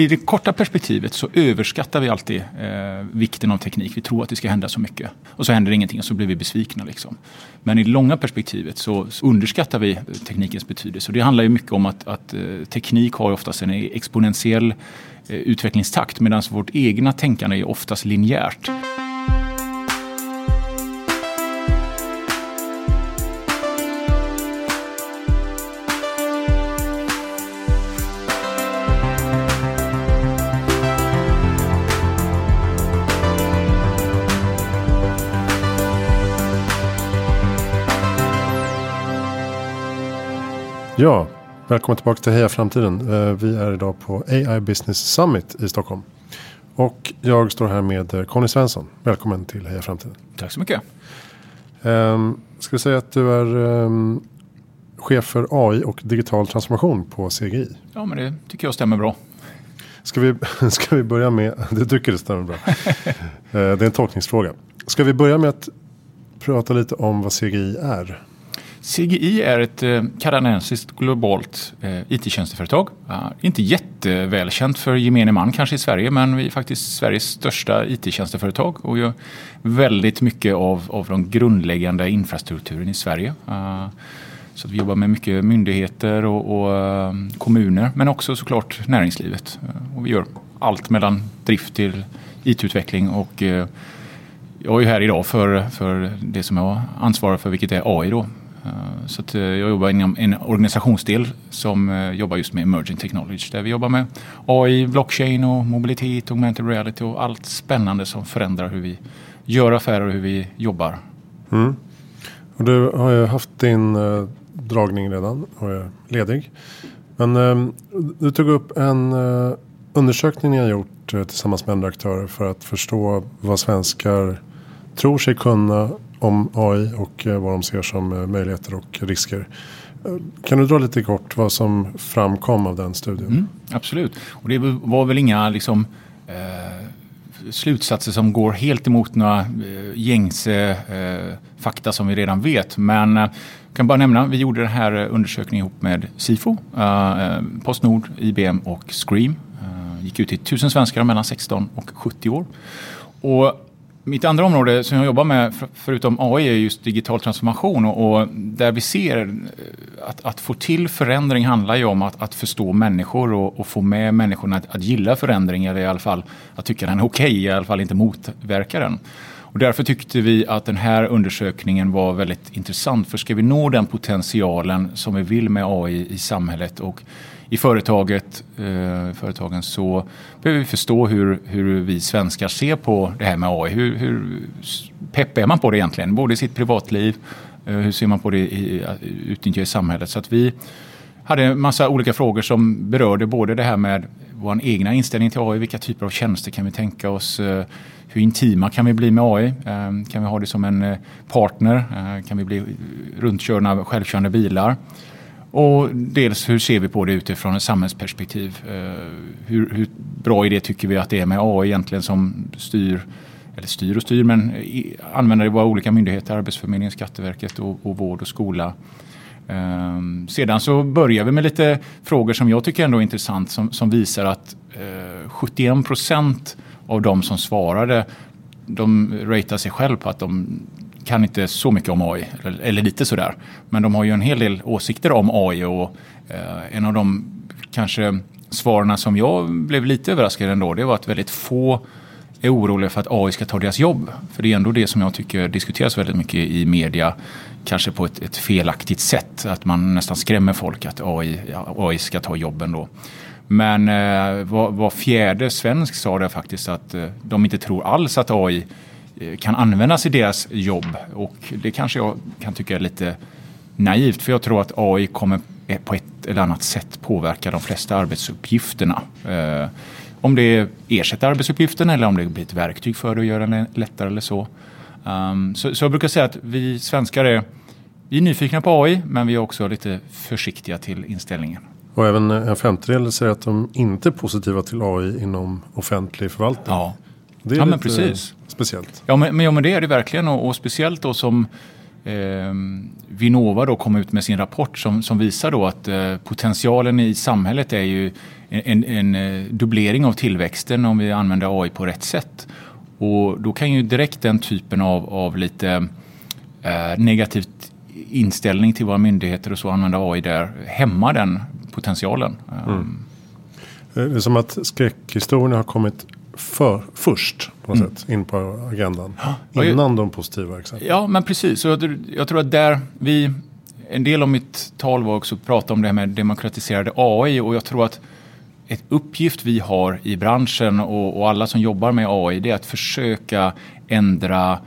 i det korta perspektivet så överskattar vi alltid eh, vikten av teknik. Vi tror att det ska hända så mycket. Och så händer ingenting och så blir vi besvikna. Liksom. Men i det långa perspektivet så, så underskattar vi teknikens betydelse. Och det handlar ju mycket om att, att eh, teknik har oftast en exponentiell eh, utvecklingstakt medan vårt egna tänkande är oftast linjärt. Ja, välkommen tillbaka till Heja Framtiden. Eh, vi är idag på AI Business Summit i Stockholm. Och jag står här med eh, Conny Svensson. Välkommen till Heja Framtiden. Tack så mycket. Um, ska vi säga att du är um, chef för AI och digital transformation på CGI? Ja, men det tycker jag stämmer bra. Ska vi, ska vi börja med, det tycker det stämmer bra. uh, det är en tolkningsfråga. Ska vi börja med att prata lite om vad CGI är? CGI är ett eh, kanadensiskt globalt eh, IT-tjänsteföretag. Inte jättevälkänt för gemene man kanske i Sverige men vi är faktiskt Sveriges största IT-tjänsteföretag och gör väldigt mycket av, av den grundläggande infrastrukturen i Sverige. Så vi jobbar med mycket myndigheter och, och eh, kommuner men också såklart näringslivet. och vi gör allt mellan drift till IT-utveckling och jag är här idag för, för det som jag ansvarar för vilket är AI då. Eh, så att eh, jag jobbar inom en organisationsdel som eh, jobbar just med emerging technology. Där vi jobbar med AI, blockchain och mobilitet, augmented reality och allt spännande som förändrar hur vi gör affärer och hur vi jobbar. Mm. Och du har ju haft din dragning redan och är ledig. Men du tog upp en undersökning ni har gjort tillsammans med andra aktörer för att förstå vad svenskar tror sig kunna om AI och eh, vad de ser som eh, möjligheter och risker. Eh, kan du dra lite kort vad som framkom av den studien? Mm, absolut, och det var väl inga liksom, eh, slutsatser som går helt emot några eh, gängse eh, fakta som vi redan vet. Men jag kan bara nämna, vi gjorde den här undersökningen ihop med Sifo, Postnord, IBM och Scream. gick ut till tusen svenskar mellan 16 och 70 år. Och mitt andra område som jag jobbar med, förutom AI, är just digital transformation. Och, och där vi ser eh, att, att, få till förändring handlar ju om att, att förstå människor och, och, få med människorna att, att gilla förändring, eller i alla fall att tycka den är okej, okay, i alla fall inte motverka den. Och därför tyckte vi att den här undersökningen var väldigt intressant. För ska vi nå den potentialen som vi vill med AI i samhället och i företaget, eh, företagen så behöver vi förstå hur, hur vi svenskar ser på det här med AI. Hur, hur pepp är man på det egentligen? Både i sitt privatliv, eh, hur ser man på det i, utnyttja i samhället? Så att vi hade en massa olika frågor som berörde både det här med vår egna inställning till AI, vilka typer av tjänster kan vi tänka oss? Eh, hur intima kan vi bli med AI? Eh, kan vi ha det som en eh, partner? Eh, kan vi bli runtkörda av självkörande bilar? Och dels hur ser vi på det utifrån ett samhällsperspektiv? Eh, hur, hur bra idé tycker vi att det är med AI egentligen som styr eller styr och styr, men använder i våra olika myndigheter, Arbetsförmedlingen, Skatteverket och, och vård och skola. Ehm, sedan så börjar vi med lite frågor som jag tycker ändå är intressant som, som visar att eh, 71 procent av de som svarade de ratear sig själv på att de kan inte så mycket om AI, eller, eller lite sådär. Men de har ju en hel del åsikter om AI och eh, en av de kanske svaren som jag blev lite överraskad ändå, det var att väldigt få är oroliga för att AI ska ta deras jobb. För det är ändå det som jag tycker diskuteras väldigt mycket i media, kanske på ett, ett felaktigt sätt. Att man nästan skrämmer folk att AI, AI ska ta jobben då. Men eh, var, var, fjärde svensk sa det faktiskt att eh, de inte tror alls att AI kan användas i deras jobb. Och det kanske jag kan tycka är lite naivt för jag tror att AI kommer eh, på ett eller annat sätt påverka de flesta arbetsuppgifterna. Eh, om det ersätter arbetsuppgiften eller om det blir ett verktyg för det att göra det lättare eller så. Um, så. Så jag brukar säga att vi svenskar är, vi är nyfikna på AI men vi är också lite försiktiga till inställningen. Och även en femtedel säger att de inte är positiva till AI inom offentlig förvaltning. Ja, det är ja, lite precis. speciellt. Ja men, men, ja, men det är det verkligen och, och speciellt då som eh, Vinnova då kom ut med sin rapport som, som visar då att eh, potentialen i samhället är ju en, en, en, dubblering av tillväxten om vi använder AI på rätt sätt. Och då kan ju direkt den typen av, av lite eh, negativt inställning till våra myndigheter och så använda AI där hämma den potentialen. Mm. Det är som att skräckhistorierna har kommit för, först på något mm. sätt in på agendan. Ja, innan de positiva exemplen. Ja, men precis. Så jag, jag tror att där vi... En del av mitt tal var också att prata om det här med demokratiserade AI och jag tror att ett uppgift vi har i branschen och, och alla som jobbar med AI det är att försöka ändra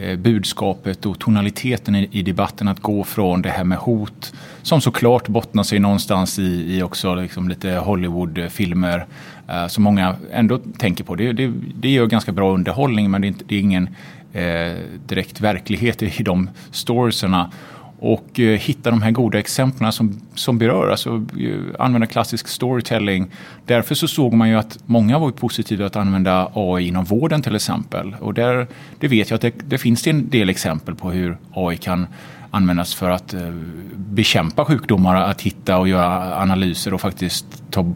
Eh, budskapet och tonaliteten i, debatten att gå från det här med hot som såklart bottnar sig någonstans i, i också liksom lite Hollywoodfilmer eh, som många ändå tänker på. Det, det, det gör ganska bra underhållning men det är, inte, det är ingen eh, direkt verklighet i, i de storiesarna och eh, hitta de här goda exemplen som, som berör, alltså eh, använda klassisk storytelling. Därför så såg man ju att många var positiva att använda AI inom vården till exempel. Och där, det vet jag att det, det finns en del exempel på hur AI kan användas för att eh, bekämpa sjukdomar, att hitta och göra analyser och faktiskt ta,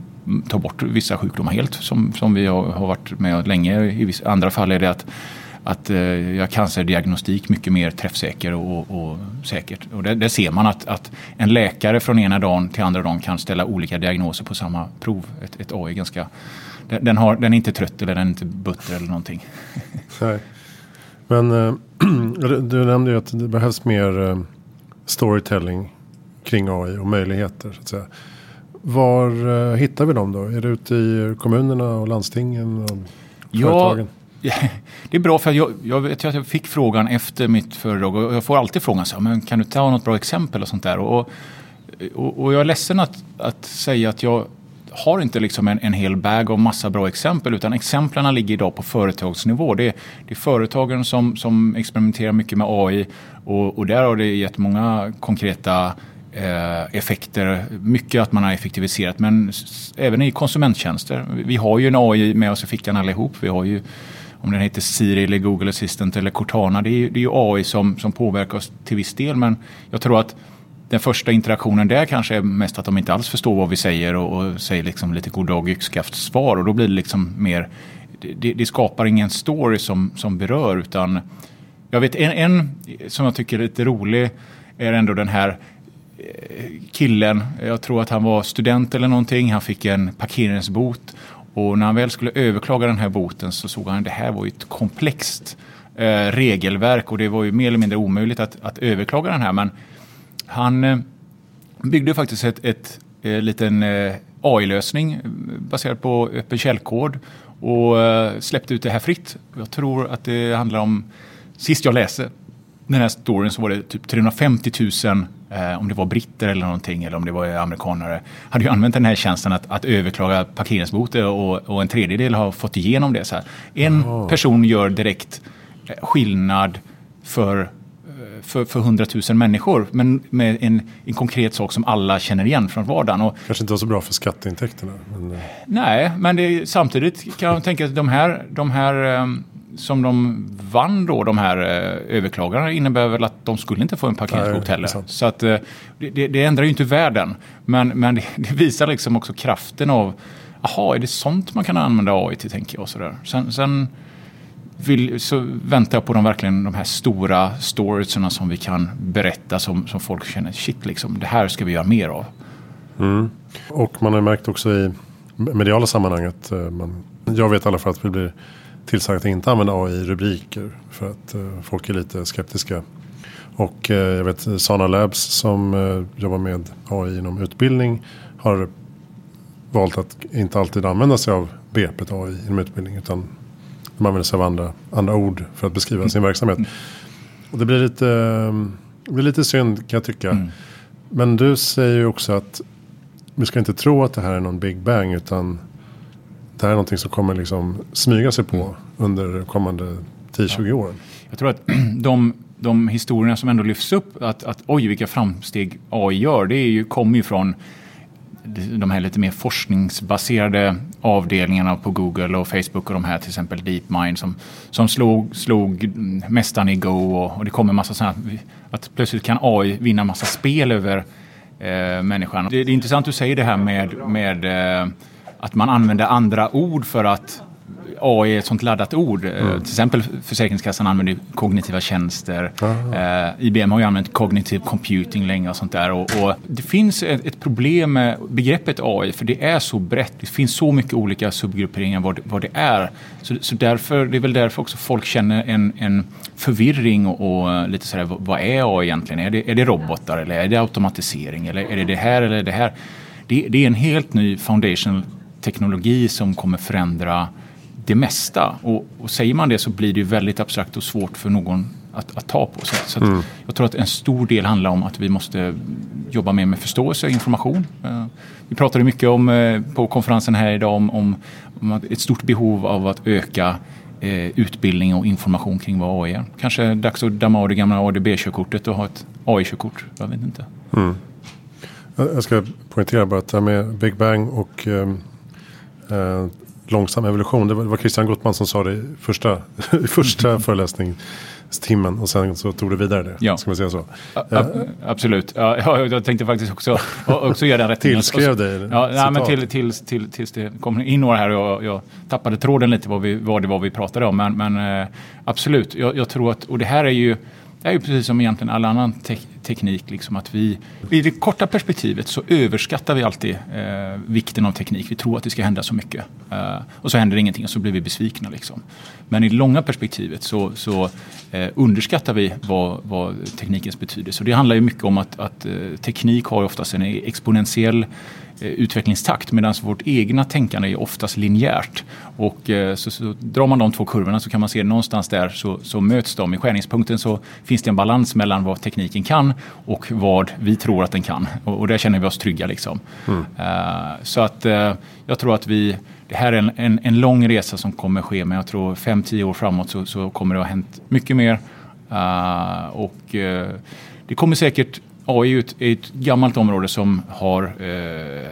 ta bort vissa sjukdomar helt som, som vi har, har varit med länge. I vissa, andra fall är det att att eh, göra cancerdiagnostik mycket mer träffsäker och, och säkert. Och där, där, ser man att, att, en läkare från ena dagen till andra dagen kan ställa olika diagnoser på samma prov. Ett, ett AI ganska... Den, har, den är inte trött eller den är inte butter eller någonting. Nej. Men äh, du nämnde ju att det behövs mer äh, storytelling kring AI och möjligheter. Så att säga. Var äh, hittar vi dem då? Är det ute i kommunerna och landstingen och ja, företagen? det är bra för jag, jag vet att jag fick frågan efter mitt föredrag och jag får alltid frågan så här, men kan du ta något bra exempel och sånt där. Och, och, och jag är ledsen att, att säga att jag har inte liksom en, en hel bag av massa bra exempel utan exemplen ligger idag på företagsnivå. Det är, det är företagen som, som experimenterar mycket med AI och, och där har det gett många konkreta eh, effekter. Mycket att man har effektiviserat men även i konsumenttjänster. Vi har ju en AI med oss i fickan allihop. Vi har ju om den heter Siri eller Google Assistant eller Cortana. Det är, det är ju AI som, som påverkar oss till viss del men jag tror att den första interaktionen där kanske är mest att de inte alls förstår vad vi säger och, och säger liksom lite goddag yxskaft svar och då blir det liksom mer det, det, skapar ingen story som, som berör utan jag vet en, en som jag tycker är lite rolig är ändå den här eh, killen, jag tror att han var student eller någonting, han fick en parkeringsbot och när han väl skulle överklaga den här boten så såg han att det här var ett komplext eh, regelverk och det var ju mer eller mindre omöjligt att, att överklaga den här. Men han eh, byggde faktiskt ett, ett, ett eh, liten eh, AI-lösning eh, baserad på öppen källkod och eh, släppte ut det här fritt. Jag tror att det handlar om, sist jag läste den här storyn så var det typ 350 000 eh, om det var britter eller någonting eller om det var amerikanare, hade ju använt den här tjänsten att, att överklaga parkeringsböter och, och, en tredjedel har fått igenom det. Så här. En oh. person gör direkt eh, skillnad för eh, för, för 100 000 människor. Men med en, en konkret sak som alla känner igen från vardagen. Och, Kanske inte var så bra för skatteintäkterna. Men... Nej, men det, samtidigt kan jag tänka att de här, de här um, som de vann då, de här eh, överklagarna, innebär väl att de skulle inte få en parkeringsbot heller. Så att, eh, det, det, ändrar ju inte världen. Men, men det, det, visar liksom också kraften av, jaha, är det sånt man kan använda AI till, tänker jag. Sådär. Sen, sen vill, så väntar jag på de, verkligen, de här stora storiesarna som vi kan berätta som, som folk känner, shit, liksom, det här ska vi göra mer av. Mm. Och man har märkt också i mediala sammanhanget, eh, man, jag vet i alla fall att vi blir tillsagd att inte använda AI-rubriker. För att uh, folk är lite skeptiska. Och uh, jag vet Sana Labs som uh, jobbar med AI inom utbildning. Har valt att inte alltid använda sig av begreppet AI inom utbildning. Utan de använder sig av andra, andra ord för att beskriva sin verksamhet. Och det blir lite, det blir lite synd kan jag tycka. Mm. Men du säger ju också att vi ska inte tro att det här är någon big bang. Utan det här är någonting som kommer liksom smyga sig på under de kommande 10-20 ja. åren. Jag tror att de, de historierna som ändå lyfts upp, att, att oj vilka framsteg AI gör, det är ju, kommer ju från de här lite mer forskningsbaserade avdelningarna på Google och Facebook och de här till exempel DeepMind som, som slog, slog mästaren i Go och, och det kommer massa sådana att plötsligt kan AI vinna massa spel över eh, människan. Det, det, är intressant du säger det här med, med eh, att man använder andra ord för att AI är ett sånt laddat ord. Eh, mm. Till exempel Försäkringskassan använder kognitiva tjänster. Eh, IBM har ju använt cognitive computing länge och sånt där. Och, och det finns ett, ett, problem med begreppet AI för det är så brett. Det finns så mycket olika subgrupperingar vad, vad det är. Så, så därför, det är väl därför också folk känner en, en förvirring och, och lite sådär, vad är AI egentligen? Är det, är det robotar eller är det automatisering eller är det det här eller det här? Det, det är en helt ny foundational teknologi som kommer förändra det mesta. Och, och, säger man det så blir det väldigt abstrakt och svårt för någon att, att ta på. Så, så mm. Jag tror att en stor del handlar om att vi måste jobba mer med förståelse och information. Uh, vi pratade mycket om, uh, på konferensen här idag om, om, om ett stort behov av att öka uh, utbildning och information kring vad AI är. Kanske dags att damma av det gamla ADB-körkortet och ha ett AI-körkort. Jag vet inte. Mm. Jag ska poängtera bara att det här med Big Bang och um, långsam evolution. Det var, Christian Gottman som sa det i första, första föreläsningstimmen. Och sen så tog det vidare det. Ja. Ska man säga så? A absolut. Ja, jag tänkte faktiskt också, också göra den rättningen. Tillskrev dig ja, nej, men till, till, till, Tills det kom in några här och jag, jag tappade tråden lite vad, vi, vad det var vi pratade om. Men, men eh, absolut, jag, jag tror att, och det här är ju det är ju precis som egentligen all annan te teknik. Liksom att vi, I det korta perspektivet så överskattar vi alltid eh, vikten av teknik. Vi tror att det ska hända så mycket. Eh, och så händer ingenting och så blir vi besvikna. Liksom. Men i det långa perspektivet så, så eh, underskattar vi vad, vad, teknikens betydelse. Och det handlar ju mycket om att, att eh, teknik har oftast en e-, exponentiell utvecklingstakt medan vårt egna tänkande är oftast linjärt. Och eh, så, så, drar man de två kurvorna så kan man se någonstans där så, så möts de. I skärningspunkten så finns det en balans mellan vad tekniken kan och vad vi tror att den kan. Och, och där känner vi oss trygga. Liksom. Mm. Uh, så att uh, jag tror att vi det här är en, en, en, lång resa som kommer ske men jag tror 5-10 år framåt så, så, kommer det ha hänt mycket mer. Uh, och det kommer säkert AI är ett, ett gammalt område som har eh,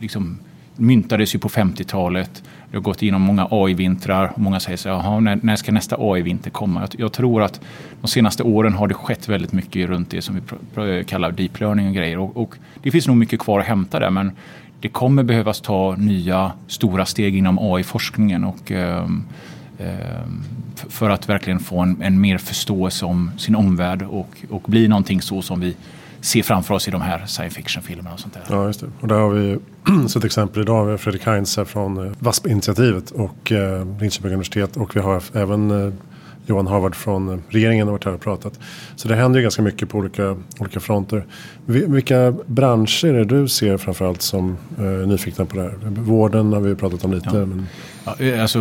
liksom myntades ju på 50-talet. Det har gått igenom många AI-vintrar. Många säger så här, när, när ska nästa AI-vinter komma? Jag, jag, tror att de senaste åren har det skett väldigt mycket runt det som vi kallar deep learning och grejer. Och, och, det finns nog mycket kvar att hämta där men det kommer behövas ta nya stora steg inom AI-forskningen. och eh, eh, för att verkligen få en, en, mer förståelse om sin omvärld och, och bli någonting så som vi se framför oss i de här science fiction-filmerna och sånt där. Ja, just det. Och där har vi sett exempel idag med Fredrik här från eh, VASP-initiativet och eh, Linköping universitet. Och vi har även eh, Johan Harvard från eh, regeringen har varit här och pratat. Så det händer ju ganska mycket på olika, olika fronter. Vilka branscher är det du ser framförallt som eh, nyfikna på det här? Vården har vi pratat om lite. Ja. Men... Ja, eh, alltså,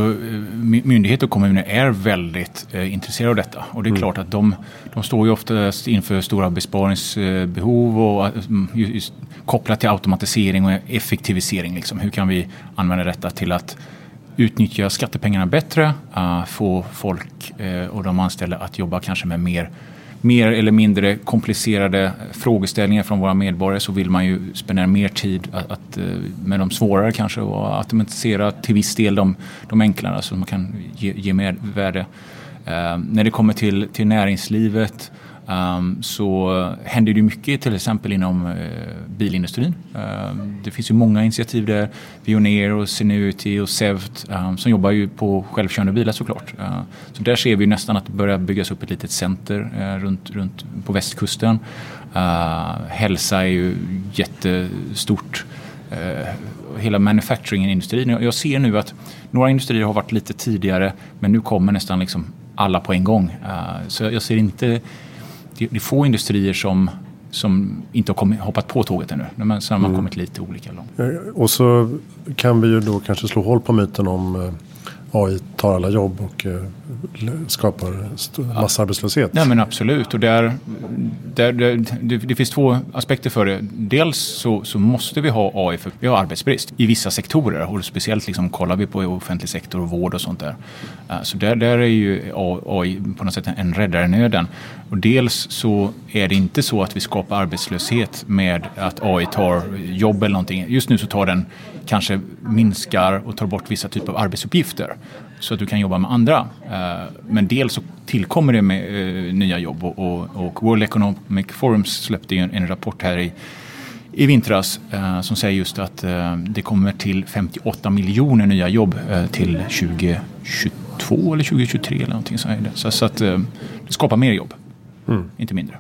myndigheter och kommuner är väldigt eh, intresserade av detta. Och det är mm. klart att de, de står ju oftast inför stora besparingsbehov och mm, just, kopplat till automatisering och effektivisering. Liksom. Hur kan vi använda detta till att utnyttja skattepengarna bättre, uh, få folk uh, och de anställda att jobba kanske med mer, mer eller mindre komplicerade frågeställningar från våra medborgare så vill man ju spendera mer tid att, att uh, med de svårare kanske och automatisera till viss del de, de enklare så man kan ge, ge mer värde. när det kommer till, till näringslivet Um, så händer det mycket till exempel inom uh, bilindustrin. Um, det finns ju många initiativ där. Veoneer och Sinuity och Sevt um, som jobbar ju på självkörande bilar såklart. Uh, så där ser vi nästan att det börjar byggas upp ett litet center uh, runt, runt på västkusten. Hälsa är ju jättestort. Hela manufacturingindustrin. Jag ser nu att några industrier har varit lite tidigare men nu kommer nästan liksom alla på en gång. Så jag ser inte det är få industrier som som inte har kommit, hoppat på tåget ännu. Men sen har man mm. kommit lite olika långt. Och så kan vi ju då kanske slå hål på myten om eh, AI tar alla jobb och eh, skapar massarbetslöshet. Ja men absolut och där, där, där det, det, finns två aspekter för det. Dels så, så, måste vi ha AI för vi har arbetsbrist i vissa sektorer och speciellt liksom kollar vi på offentlig sektor och vård och sånt där. Uh, så där, där är ju AI på något sätt en räddare i nöden. Och dels så är det inte så att vi skapar arbetslöshet med att AI tar jobb eller någonting. Just nu så tar den kanske minskar och tar bort vissa typer av arbetsuppgifter så att du kan jobba med andra. Eh, men dels så tillkommer det med eh, nya jobb och, World Economic Forum släppte en, en rapport här i, i vintras eh, som säger just att det kommer till 58 miljoner nya jobb till 2022 eller 2023 eller någonting så, så, så att det skapar mer jobb, mm. inte mindre.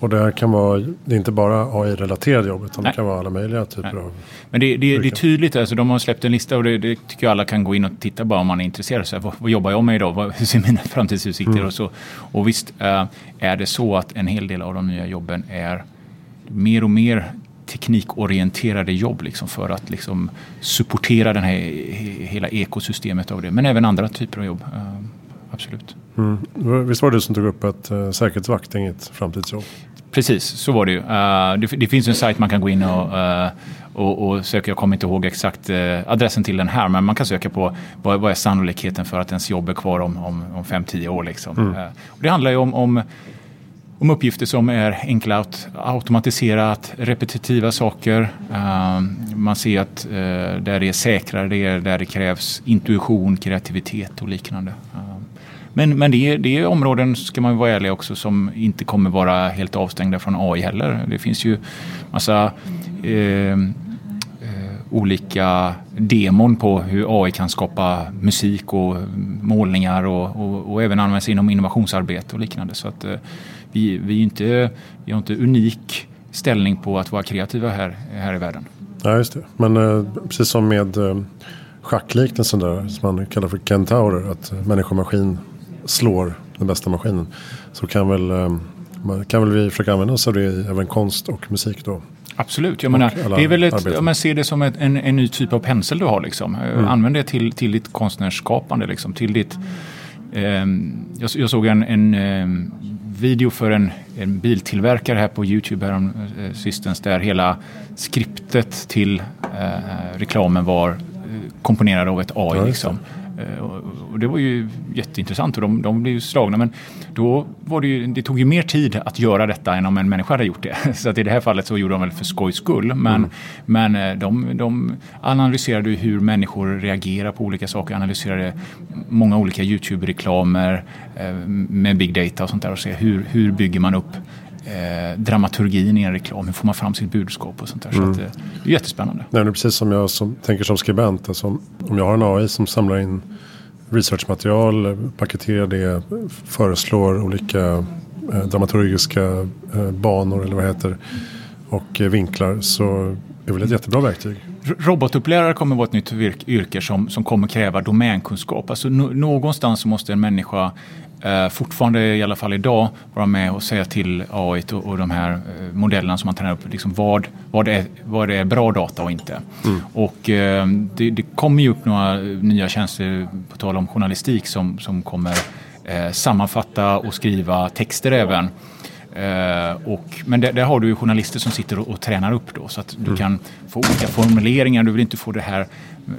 Och det här kan vara, det är inte bara AI-relaterade jobb utan Nej. det kan vara alla möjliga typer Nej. av Men det, det, det, är tydligt, alltså, de har släppt en lista och det, det, tycker jag alla kan gå in och titta bara om man är intresserad. Så här, vad, vad, jobbar jag med idag? Vad, hur ser mina framtidsutsikter mm. och så? Och visst äh, är det så att en hel del av de nya jobben är mer och mer teknikorienterade jobb liksom för att liksom supportera det här hela ekosystemet av det. Men även andra typer av jobb. Absolut. Mm. Visst var det du som tog upp att uh, säkerhetsvakt är inget framtidsjobb? Precis, så var det ju. Uh, det, det, finns en sajt man kan gå in och, uh, och, och, söka. Jag kommer inte ihåg exakt adressen till den här, men man kan söka på vad, vad är sannolikheten för att ens jobb är kvar om, om, om 5-10 år. Liksom. Mm. och det handlar ju om, om, om, uppgifter som är enkla att automatisera, repetitiva saker. man ser att där det är säkrare, det är där det krävs intuition, kreativitet och liknande. Men, men det, är, det är områden, ska man vara ärlig också, som inte kommer vara helt avstängda från AI heller. Det finns ju massa eh, eh, olika demon på hur AI kan skapa musik och målningar och, och, och även användas inom innovationsarbete och liknande. Så att eh, vi, vi, är inte, vi har inte unik ställning på att vara kreativa här, här i världen. Ja, just det. Men eh, precis som med eh, schackliknelsen där som man kallar för kentaurer, att människa och maskin slår den bästa maskinen. Så kan väl, eh, kan väl vi försöka använda oss av det i även konst och musik då. Absolut, jag menar, det är väl ett, ja, man ser det som ett, en, en ny typ av pensel du har. Liksom. Eh, mm. Använd det till, till ditt konstnärsskapande. Liksom, till ditt, eh, jag, jag, såg en, en eh, video för en, en, biltillverkare här på Youtube härom eh, sistens där hela skriptet till eh, reklamen var komponerad av ett AI. Ja, liksom. Eh, och det var ju jätteintressant och de, de blev ju slagna. Men då var det ju, det tog ju mer tid att göra detta än om en människa hade gjort det. Så att i det här fallet så gjorde de väl för skojs skull. Men, mm. men eh, de, de analyserade hur människor reagerar på olika saker. Analyserade många olika YouTube-reklamer eh, med big data och sånt där och se hur, hur bygger man upp eh, dramaturgin i en reklam. Hur får man fram sitt budskap och sånt där. Mm. Så att, eh, det är jättespännande. Nej, det är precis som jag som, tänker som skribent. Alltså, om jag har en AI som samlar in researchmaterial, paketerar det, föreslår olika eh, dramaturgiska eh, banor eller vad det heter och eh, vinklar så är väl ett jättebra verktyg. Robotupplärare kommer att vara ett nytt yrke som, som kommer kräva domänkunskap. Alltså någonstans måste en människa eh, fortfarande i alla fall idag vara med och säga till AI och, och de här eh, modellerna som man tränar upp liksom vad, vad, är, vad är bra data och inte. Mm. Och eh, det, det, kommer ju upp några nya tjänster på tal om journalistik som, som kommer eh, sammanfatta och skriva texter även. Uh, och, men där, där, har du ju journalister som sitter och, och tränar upp då så att du mm. kan få olika formuleringar. Du vill inte få det här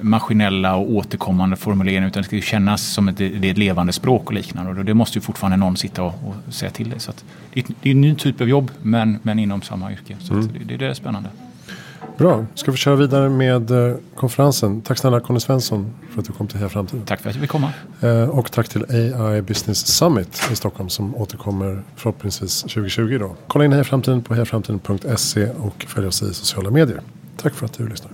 maskinella och återkommande formuleringar utan det ska ju kännas som ett, det är ett levande språk och liknande. Och det måste ju fortfarande någon sitta och, och säga till dig. Så det, det, är en ny typ av jobb men, men inom samma yrke. Så mm. det, det är spännande. Bra, ska vi köra vidare med eh, konferensen. Tack snälla Conny Svensson för att du kom till Heja Framtiden. Tack för att jag fick komma. Eh, och tack till AI Business Summit i Stockholm som återkommer förhoppningsvis 2020. Då. Kolla in Heja Framtiden på hejaframtiden.se och följ oss i sociala medier. Tack för att du lyssnar.